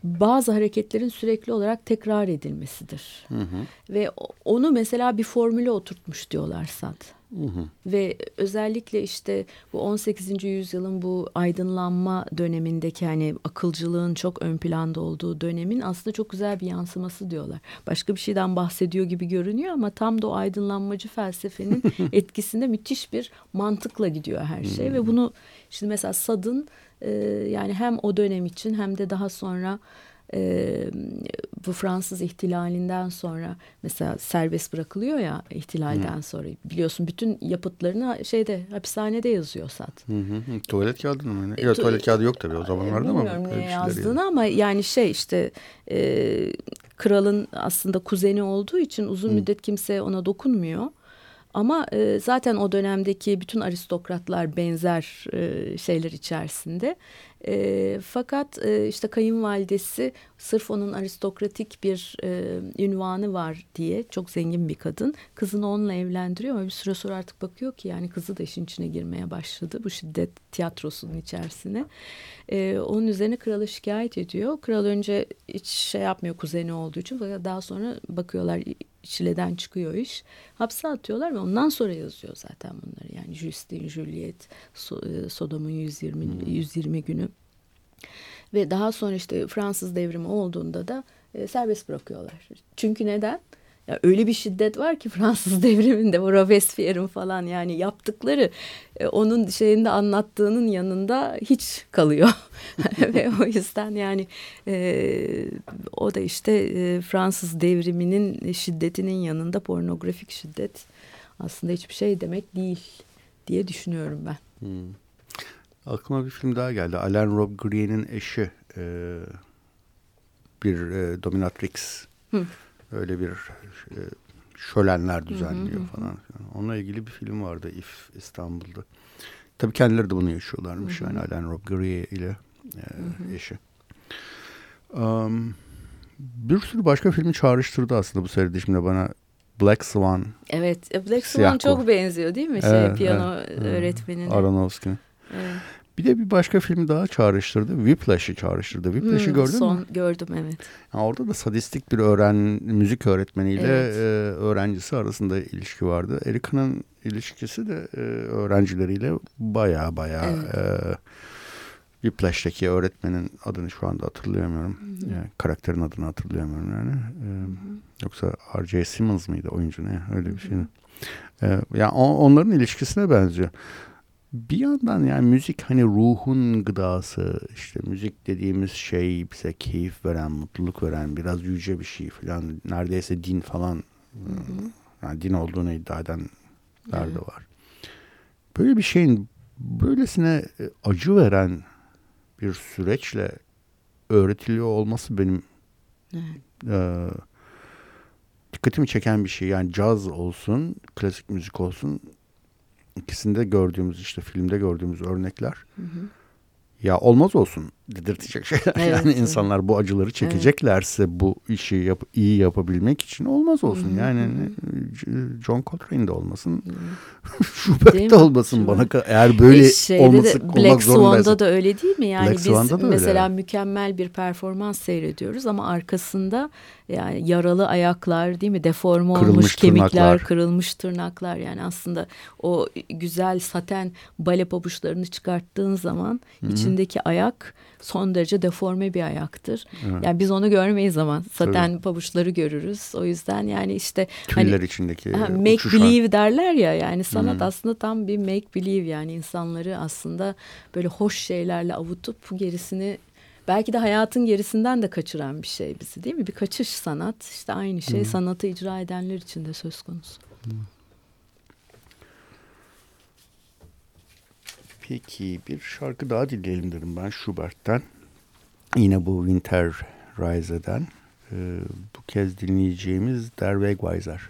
bazı hareketlerin sürekli olarak tekrar edilmesidir. Hı hı. Ve onu mesela bir formüle oturtmuş diyorlar Sad. Hı hı. Ve özellikle işte bu 18. yüzyılın bu aydınlanma dönemindeki hani akılcılığın çok ön planda olduğu dönemin aslında çok güzel bir yansıması diyorlar. Başka bir şeyden bahsediyor gibi görünüyor ama tam da o aydınlanmacı felsefenin etkisinde müthiş bir mantıkla gidiyor her şey. Hı hı. Ve bunu şimdi mesela Sad'ın e, yani hem o dönem için hem de daha sonra e, bu Fransız ihtilalinden sonra mesela serbest bırakılıyor ya ihtilalden hı. sonra biliyorsun bütün yapıtlarını şeyde hapishanede yazıyor Sat. Hı hı. Tuvalet kağıdı mı? E, Yok tu tuvalet kağıdı yok tabii o zamanlarda ama. Bilmiyorum ne yazdığını yani. ama yani şey işte e, kralın aslında kuzeni olduğu için uzun hı. müddet kimse ona dokunmuyor. Ama e, zaten o dönemdeki bütün aristokratlar benzer e, şeyler içerisinde. E, fakat e, işte kayınvalidesi sırf onun aristokratik bir e, ünvanı var diye çok zengin bir kadın. Kızını onunla evlendiriyor ama bir süre sonra artık bakıyor ki yani kızı da işin içine girmeye başladı. Bu şiddet tiyatrosunun içerisine. E, onun üzerine kralı şikayet ediyor. Kral önce hiç şey yapmıyor kuzeni olduğu için fakat daha sonra bakıyorlar çileden çıkıyor iş. Hapse atıyorlar ve ondan sonra yazıyor zaten bunları. Yani Justin, Juliet, Sodom'un 120 hmm. 120 günü. Ve daha sonra işte Fransız devrimi olduğunda da e, serbest bırakıyorlar. Çünkü neden? Ya öyle bir şiddet var ki Fransız devriminde bu Robespierre'in falan yani yaptıkları e, onun şeyinde anlattığının yanında hiç kalıyor. Ve o yüzden yani e, o da işte e, Fransız devriminin şiddetinin yanında pornografik şiddet aslında hiçbir şey demek değil diye düşünüyorum ben. Hmm. Aklıma bir film daha geldi. Alain Rob Grier'in eşi e, bir e, dominatrix. Hı öyle bir e, şölenler düzenliyor hı hı. falan. Onunla ilgili bir film vardı If İstanbul'da. Tabii kendileri de bunu yaşıyorlarmış. Hı hı. Yani Alain Rob Grier ile e, hı hı. eşi. Um, bir sürü başka filmi çağrıştırdı aslında bu seyredişimde bana. Black Swan. Evet, e, Black Swan çok benziyor değil mi? Şey, evet, piyano evet, öğretmenine. Aronofsky. Evet. Bir de bir başka film daha çağrıştırdı. Whiplash'ı çağrıştırdı. Whiplash'ı hmm, gördün son, mü? Gördüm evet. Yani orada da sadistik bir öğren müzik öğretmeniyle evet. e, öğrencisi arasında ilişki vardı. Erica'nın ilişkisi de e, öğrencileriyle baya baya evet. e, Whiplash'taki öğretmenin adını şu anda hatırlayamıyorum. Hı Yani karakterin adını hatırlayamıyorum yani. E, yoksa R.J. Simmons mıydı oyuncu ne? Öyle bir şey. E, yani onların ilişkisine benziyor bir yandan yani müzik hani ruhun gıdası işte müzik dediğimiz şey bize keyif veren mutluluk veren biraz yüce bir şey falan neredeyse din falan hı hı. Yani din olduğunu iddia edenler de var. Böyle bir şeyin böylesine e, acı veren bir süreçle öğretiliyor olması benim e, dikkatimi çeken bir şey. Yani caz olsun, klasik müzik olsun ikisinde gördüğümüz işte filmde gördüğümüz örnekler. Hı hı. Ya olmaz olsun. Dedirtecek şeyler. Evet, yani evet. insanlar bu acıları çekeceklerse evet. bu işi yap, iyi yapabilmek için olmaz olsun. Hı-hı. Yani John Coltrane'de olmasın. Schubert olmasın Şu bana eğer böyle olması de, Black Swan'da da öyle değil mi? Yani Black biz mesela öyle. mükemmel bir performans seyrediyoruz ama arkasında yani yaralı ayaklar değil mi? Deforme kırılmış olmuş kemikler, tırnaklar. kırılmış tırnaklar. Yani aslında o güzel saten bale pabuçlarını çıkarttığın zaman Hı-hı. içindeki ayak son derece deforme bir ayaktır. Evet. Yani biz onu görmeyiz ama saten Tabii. pabuçları görürüz. O yüzden yani işte Tüyler hani, içindeki make uçuşlar. believe derler ya yani sanat hmm. aslında tam bir make believe yani insanları aslında böyle hoş şeylerle avutup gerisini belki de hayatın gerisinden de kaçıran bir şey bizi değil mi? Bir kaçış sanat işte aynı şey hmm. sanatı icra edenler için de söz konusu. Hmm. Peki bir şarkı daha dinleyelim dedim ben Schubert'ten. Yine bu Winter Rise'den. Ee, bu kez dinleyeceğimiz Der Wegweiser.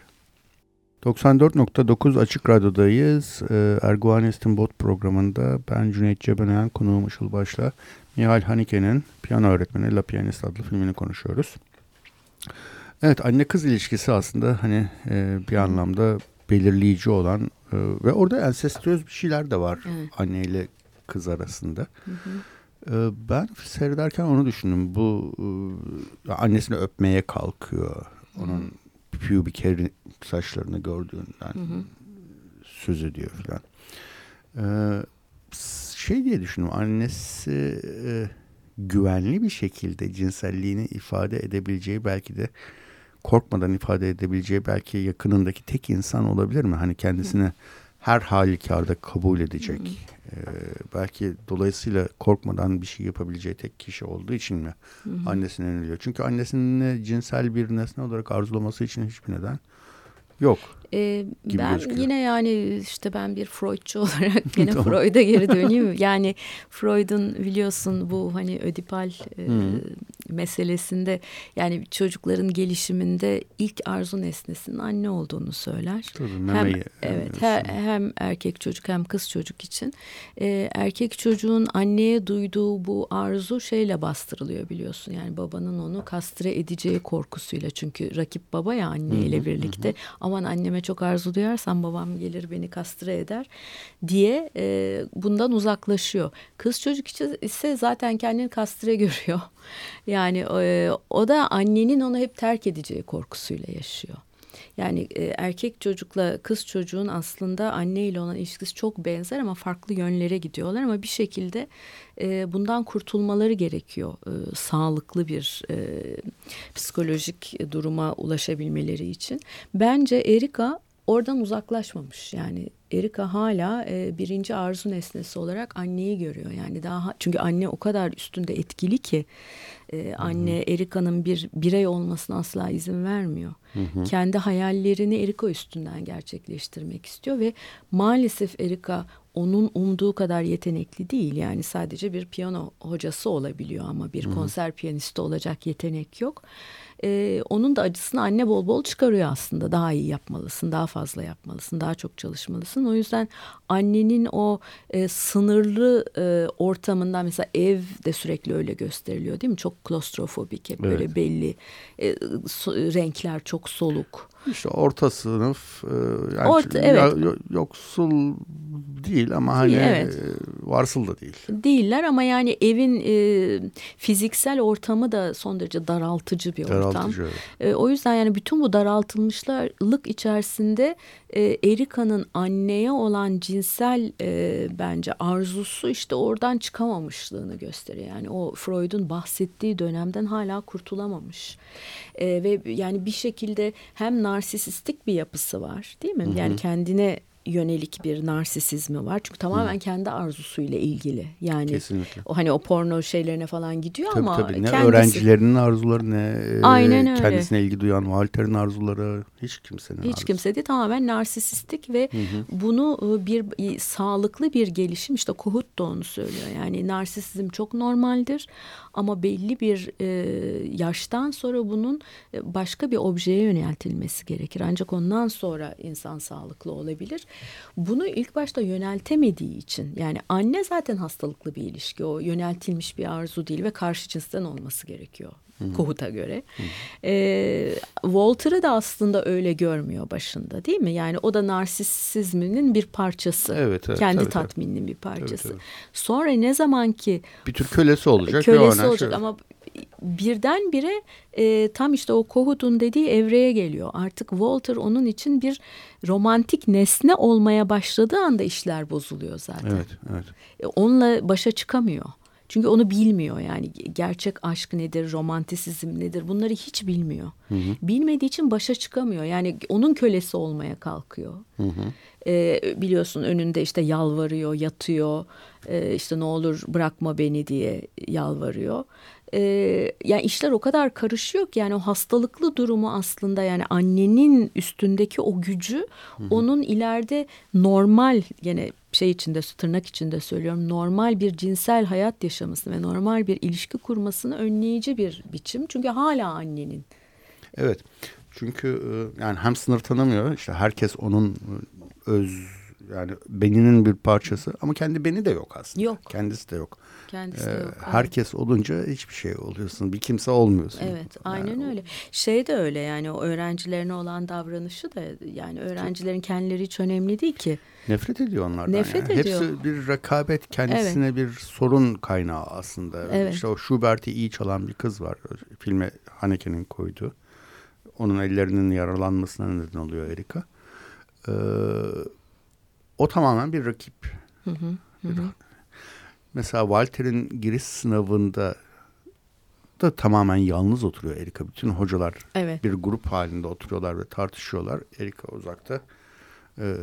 94.9 Açık Radyo'dayız. Ee, Erguvanestin Bot programında ben Cüneyt Cebenayan, konuğum Işıl Baş'la Mihail Hanike'nin Piyano Öğretmeni La Pianist adlı filmini konuşuyoruz. Evet anne kız ilişkisi aslında hani e, bir anlamda belirleyici olan ee, ve orada ensestöz bir şeyler de var evet. anneyle kız arasında. Hı hı. Ee, ben seyrederken onu düşündüm. Bu e, annesini öpmeye kalkıyor. Onun pubic hair saçlarını gördüğünden hı hı. söz ediyor falan. Ee, şey diye düşündüm. Annesi e, güvenli bir şekilde cinselliğini ifade edebileceği belki de korkmadan ifade edebileceği belki yakınındaki tek insan olabilir mi? Hani kendisini her halükarda kabul edecek. Ee, belki dolayısıyla korkmadan bir şey yapabileceği tek kişi olduğu için mi annesine yeniliyor? Çünkü annesinin cinsel bir nesne olarak arzulaması için hiçbir neden yok. Ee, ben gözüküyor. yine yani işte ben bir Freudçu olarak yine tamam. Freud'a geri döneyim. yani Freud'un biliyorsun bu hani ödipal e, meselesinde yani çocukların gelişiminde ilk arzu nesnesinin anne olduğunu söyler. Tabii, memeyi, hem evet her, hem erkek çocuk hem kız çocuk için ee, erkek çocuğun anneye duyduğu bu arzu şeyle bastırılıyor biliyorsun. Yani babanın onu kastre edeceği korkusuyla çünkü rakip baba ya anneyle birlikte aman anneme çok arzu duyarsam babam gelir beni kastre eder diye e, bundan uzaklaşıyor. Kız çocuk ise zaten kendini kastre görüyor. Yani e, o da annenin onu hep terk edeceği korkusuyla yaşıyor. Yani e, erkek çocukla kız çocuğun aslında anne ile olan ilişkisi çok benzer ama farklı yönlere gidiyorlar ama bir şekilde e, bundan kurtulmaları gerekiyor. E, sağlıklı bir e, psikolojik duruma ulaşabilmeleri için. Bence Erika oradan uzaklaşmamış. Yani Erika hala e, birinci arzu nesnesi olarak anneyi görüyor. Yani daha çünkü anne o kadar üstünde etkili ki e, anne Erika'nın bir birey olmasına asla izin vermiyor. Hı hı. Kendi hayallerini Erika üstünden gerçekleştirmek istiyor ve maalesef Erika onun umduğu kadar yetenekli değil. Yani sadece bir piyano hocası olabiliyor ama bir hı hı. konser piyanisti olacak yetenek yok e, onun da acısını anne bol bol çıkarıyor aslında. Daha iyi yapmalısın, daha fazla yapmalısın, daha çok çalışmalısın. O yüzden annenin o e, sınırlı e, ortamından mesela ev de sürekli öyle gösteriliyor değil mi? Çok klostrofobik, hep evet. böyle belli e, so, renkler çok soluk. İşte orta sınıf e, yani orta, evet. yoksul değil ama hani evet. E, varsıl da değil. Değiller ama yani evin e, fiziksel ortamı da son derece daraltıcı bir daraltıcı, ortam. Evet. E, o yüzden yani bütün bu daraltılmışlık içerisinde e, Erika'nın anneye olan cinsel e, bence arzusu işte oradan çıkamamışlığını gösteriyor. Yani o Freud'un bahsettiği dönemden hala kurtulamamış. E, ve yani bir şekilde hem narsisistik bir yapısı var değil mi? Hı hı. Yani kendine yönelik bir narsisizmi var. Çünkü tamamen Hı. kendi arzusuyla ilgili. Yani Kesinlikle. o hani o porno şeylerine falan gidiyor tabii, ama tabii. ne kendisi... öğrencilerinin arzuları ne Aynen öyle. kendisine ilgi duyan Walter'in arzuları hiç kimsenin Hiç arzusu. kimse değil tamamen narsisistik ve hı hı. bunu ıı, bir sağlıklı bir gelişim işte Kohut da onu söylüyor. Yani narsisizm çok normaldir ama belli bir e, yaştan sonra bunun e, başka bir objeye yöneltilmesi gerekir. Ancak ondan sonra insan sağlıklı olabilir. Bunu ilk başta yöneltemediği için yani anne zaten hastalıklı bir ilişki o yöneltilmiş bir arzu değil ve karşı cinsten olması gerekiyor. Kohut'a göre. E, Walter'ı da aslında öyle görmüyor başında değil mi? Yani o da narsisizminin bir parçası. Evet, evet, Kendi tabii, tatmininin bir parçası. Tabii, tabii. Sonra ne zaman ki bir tür kölesi olacak. kölesi olacak şey- ama birdenbire e, tam işte o Kohut'un dediği evreye geliyor. Artık Walter onun için bir romantik nesne olmaya başladığı anda işler bozuluyor zaten. Evet, evet. E, onunla başa çıkamıyor. Çünkü onu bilmiyor yani gerçek aşk nedir, romantisizm nedir bunları hiç bilmiyor. Bilmediği için başa çıkamıyor. Yani onun kölesi olmaya kalkıyor. E, biliyorsun önünde işte yalvarıyor, yatıyor. E, işte ne olur bırakma beni diye yalvarıyor. E, yani işler o kadar karışıyor ki yani o hastalıklı durumu aslında yani annenin üstündeki o gücü onun ileride normal gene şey içinde tırnak içinde söylüyorum normal bir cinsel hayat yaşamasını ve normal bir ilişki kurmasını önleyici bir biçim. Çünkü hala annenin. Evet. Çünkü e, yani hem sınır tanımıyor. işte herkes onun e, öz yani beninin bir parçası ama kendi beni de yok aslında. Yok. Kendisi de yok. Kendisi de Ee, yok. Evet. herkes olunca hiçbir şey oluyorsun. Bir kimse olmuyorsun. Evet, aynen Yani öyle. Şey de öyle yani o öğrencilerine olan davranışı da yani öğrencilerin kendileri hiç önemli değil ki. Nefret ediyor onlardan. Nefret yani. ediyor. Hepsi bir rekabet kendisine bir sorun kaynağı aslında. Evet. İşte o Schubert'i iyi çalan bir kız var. Filme Haneke'nin koyduğu. Onun ellerinin yaralanmasına neden oluyor Erika. Ee, o tamamen bir rakip. Bir- Mesela Walter'in giriş sınavında da tamamen yalnız oturuyor Erika. Bütün hocalar Evet. bir grup halinde oturuyorlar ve tartışıyorlar. Erika uzakta e,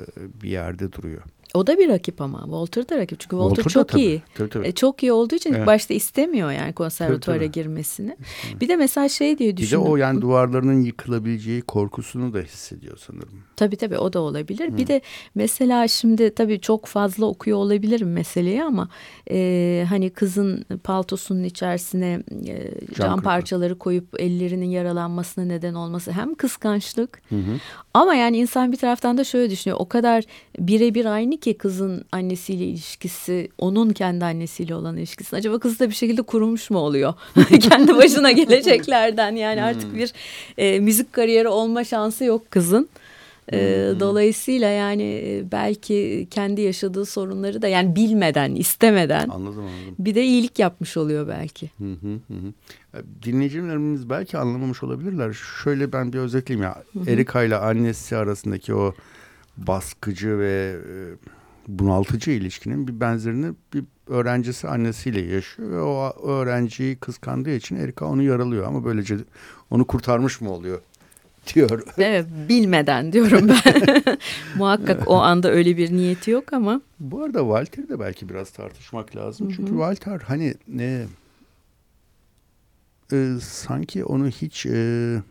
bir yerde duruyor. O da bir rakip ama. Walter da rakip. Çünkü Walter, Walter çok tabii. iyi. Tabii, tabii. E, çok iyi olduğu için Evet. başta istemiyor yani konservatuvara Tabii, tabii. girmesini. Bir de mesela şey diye Bir de düşündüm. o yani duvarlarının yıkılabileceği korkusunu da hissediyor sanırım. Tabii tabii o da olabilir. Bir de mesela şimdi tabii çok fazla okuyor olabilirim meseleyi ama e, hani kızın paltosunun içerisine e, cam, kırıklığı. parçaları koyup ellerinin yaralanmasına neden olması hem kıskançlık ama yani insan bir taraftan da şöyle düşünüyor. O kadar birebir aynı ki kızın annesiyle ilişkisi, onun kendi annesiyle olan ilişkisi. Acaba kız da bir şekilde kurumuş mu oluyor? kendi başına geleceklerden yani artık bir e, müzik kariyeri olma şansı yok kızın. E, dolayısıyla yani e, belki kendi yaşadığı sorunları da yani bilmeden, istemeden Anladım anladım. bir de iyilik yapmış oluyor belki. Hı hı hı. hı. E, Dinleyicilerimiz belki anlamamış olabilirler. Şöyle ben bir özetleyeyim ya. Erika ile annesi arasındaki o baskıcı ve e, bunaltıcı ilişkinin bir benzerini bir öğrencisi annesiyle yaşıyor ve o öğrenciyi kıskandığı için Erika onu yaralıyor ama böylece onu kurtarmış mı oluyor diyor. Evet bilmeden diyorum ben. Muhakkak o anda öyle bir niyeti yok ama. Bu arada Walter'i de belki biraz tartışmak lazım. Çünkü Walter hani ne e, sanki onu hiç e,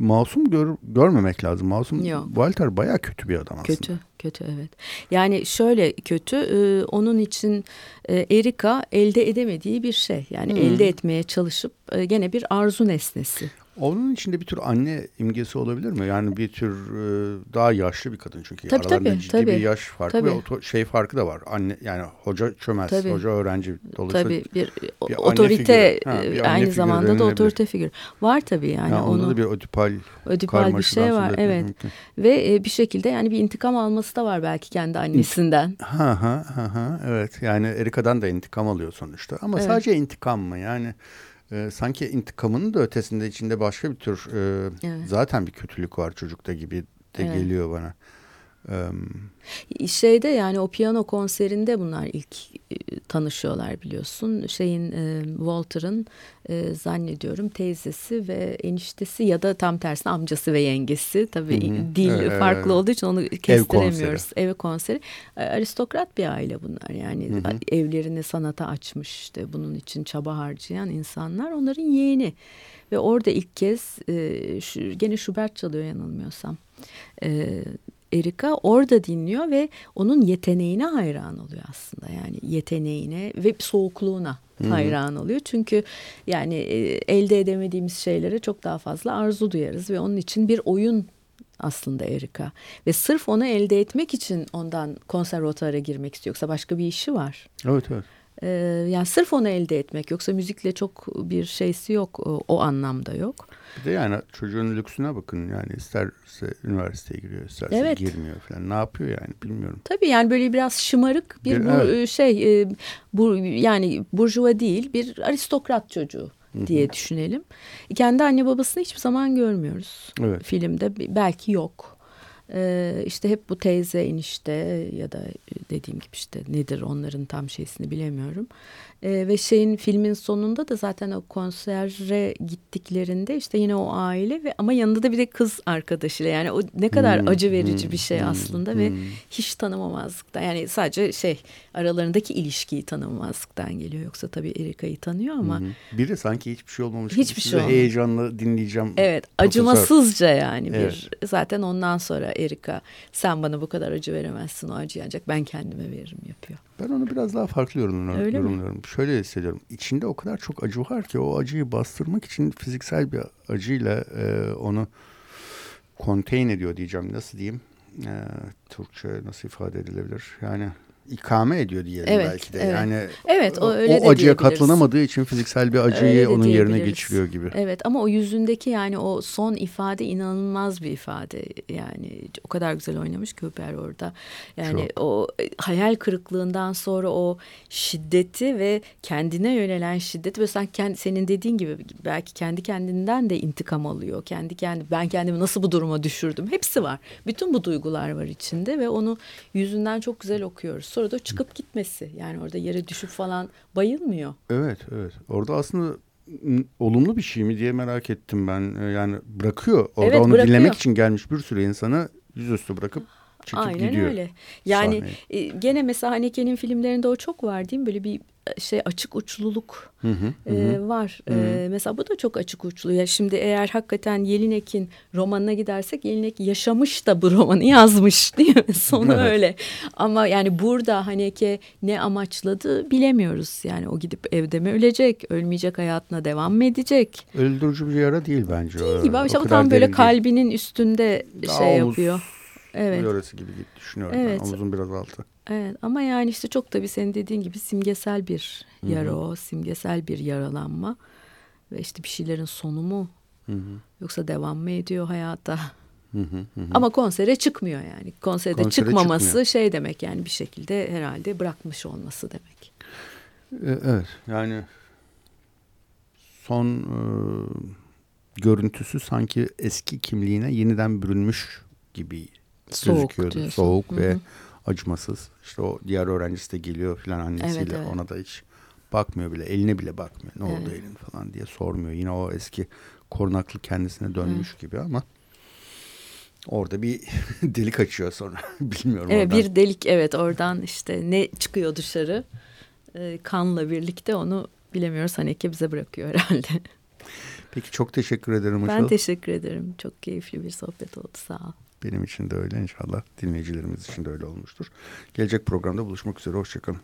masum gör, görmemek lazım. Masum Yok. Walter baya kötü bir adam aslında. Kötü, kötü evet. Yani şöyle kötü, e, onun için e, Erika elde edemediği bir şey. Yani elde etmeye çalışıp e, gene bir arzu nesnesi. Onun içinde bir tür anne imgesi olabilir mi? Yani bir tür e, daha yaşlı bir kadın çünkü Tabii, aralarında tabii, ciddi tabii. bir yaş farkı Tabii. ve oto- şey farkı da var. Anne yani hoca çömez, Tabii. hoca öğrenci dolayısıyla Tabii bir, bir otorite figürü. Ha, bir e, aynı zamanda da otorite figür. Var tabii yani, yani onda onu da bir ödipal ödipal bir şey var evet. mümkün. Ve e, bir şekilde yani bir intikam alması da var belki kendi annesinden. Ha ha ha ha evet yani Erika'dan da intikam alıyor sonuçta ama Evet. sadece intikam mı yani e, sanki intikamının da ötesinde içinde başka bir tür e, Evet. zaten bir kötülük var çocukta gibi de Evet. geliyor bana. Şeyde yani o piyano konserinde bunlar ilk tanışıyorlar biliyorsun. Şeyin Walter'ın zannediyorum teyzesi ve eniştesi ya da tam tersine amcası ve yengesi. Tabii Hı hı. dil Evet, farklı evet. olduğu için onu kestiremiyoruz. Ev konseri. E, Aristokrat bir aile bunlar yani Hı hı. evlerini sanata açmış işte bunun için çaba harcayan insanlar onların yeğeni. Ve orada ilk kez gene Schubert çalıyor yanılmıyorsam. E, Erika orada dinliyor ve onun yeteneğine hayran oluyor aslında. Yani yeteneğine ve soğukluğuna hayran oluyor. Çünkü yani e, elde edemediğimiz şeylere çok daha fazla arzu duyarız ve onun için bir oyun aslında Erika. Ve sırf onu elde etmek için ondan konservatuara girmek istiyor. Yoksa başka bir işi var. Evet evet. Ee, yani sırf onu elde etmek yoksa müzikle çok bir şeysi yok o, o anlamda yok. Bir de yani çocuğun lüksüne bakın yani isterse üniversiteye giriyor isterse evet. girmiyor falan ne yapıyor yani bilmiyorum. Tabii yani böyle biraz şımarık bir, bir bu, evet. şey e, bu yani burjuva değil bir aristokrat çocuğu diye Hı-hı. düşünelim. Kendi anne babasını hiçbir zaman görmüyoruz evet. filmde belki yok. Ee, işte hep bu teyze enişte ya da dediğim gibi işte nedir onların tam şeysini bilemiyorum. E, ve şeyin filmin sonunda da zaten o konsere gittiklerinde işte yine o aile ve ama yanında da bir de kız arkadaşıyla yani o ne kadar hmm, acı verici hmm, bir şey hmm, aslında hmm. ve hiç tanımamazlıktan yani sadece şey aralarındaki ilişkiyi tanımamazlıktan geliyor yoksa tabii Erika'yı tanıyor ama hmm. biri sanki hiçbir şey olmamış hiçbir şey olmamış. heyecanla dinleyeceğim. Evet profesör. acımasızca yani evet. bir zaten ondan sonra Erika sen bana bu kadar acı veremezsin o acıyı ancak ben kendime veririm yapıyor. Ben onu biraz daha farklı yorumluyorum. Öyle yorumluyorum. Mi? Şöyle hissediyorum. İçinde o kadar çok acı var ki o acıyı bastırmak için fiziksel bir acıyla e, onu contain ediyor diyeceğim. Nasıl diyeyim? E, Türkçe nasıl ifade edilebilir? Yani ikame ediyor diyelim evet, belki de. Evet. Yani evet, o, öyle o acıya katlanamadığı için fiziksel bir acıyı onun yerine geçiriyor gibi. Evet ama o yüzündeki yani o son ifade inanılmaz bir ifade. Yani o kadar güzel oynamış Hüper orada. Yani Çok. o hayal kırıklığından sonra o şiddeti ve kendine yönelen şiddeti ve sen kendi, senin dediğin gibi belki kendi kendinden de intikam alıyor. Kendi kendi ben kendimi nasıl bu duruma düşürdüm. Hepsi var. Bütün bu duygular var içinde ve onu yüzünden çok güzel okuyoruz sonra da çıkıp gitmesi. Yani orada yere düşüp falan bayılmıyor. Evet, evet. Orada aslında olumlu bir şey mi diye merak ettim ben. Ee, yani bırakıyor. Orada evet, onu bırakıyor. dinlemek için gelmiş bir sürü insanı yüzüstü bırakıp çekip Aynen gidiyor. Aynen öyle. Yani e, gene mesela Haneke'nin filmlerinde o çok var değil mi? Böyle bir şey açık uçluluk hı hı, e, var. Hı hı. E, mesela bu da çok açık uçlu. Ya şimdi eğer hakikaten Yelinek'in romanına gidersek Yelinek yaşamış da bu romanı yazmış değil mi? Sonu evet. öyle. Ama yani burada Haneke ne amaçladı bilemiyoruz. Yani o gidip evde mi ölecek, ölmeyecek hayatına devam mı edecek? Öldürücü bir yara değil bence. Değil gibi ama işte tam böyle kalbinin değil. üstünde Daha şey yapıyor. Evet. Yöresi gibi düşünüyorum. Evet. Ben. Omuzun biraz altı. Evet ama yani işte çok tabii senin dediğin gibi simgesel bir yara Hı-hı. o. Simgesel bir yaralanma. Ve işte bir şeylerin sonu mu? Hı-hı. Yoksa devam mı ediyor hayata? Hı hı hı. Ama konsere çıkmıyor yani. Konserde konsere çıkmaması çıkmıyor. şey demek yani bir şekilde herhalde bırakmış olması demek. E, evet yani son e, görüntüsü sanki eski kimliğine yeniden bürünmüş gibi Soğuk gözüküyordu. Diyorsun. Soğuk Hı-hı. Acımasız. İşte o diğer öğrencisi de geliyor filan annesiyle evet, evet. ona da hiç bakmıyor bile. Eline bile bakmıyor. Ne evet. oldu elin falan diye sormuyor. Yine o eski korunaklı kendisine dönmüş evet. gibi ama orada bir delik açıyor sonra. Bilmiyorum evet, oradan. Bir delik evet oradan işte ne çıkıyor dışarı e, kanla birlikte onu bilemiyoruz. Haneke bize bırakıyor herhalde. Peki çok teşekkür ederim Ben teşekkür ederim. Çok keyifli bir sohbet oldu. Sağ ol. Benim için de öyle inşallah dinleyicilerimiz için de öyle olmuştur. Gelecek programda buluşmak üzere. Hoşçakalın.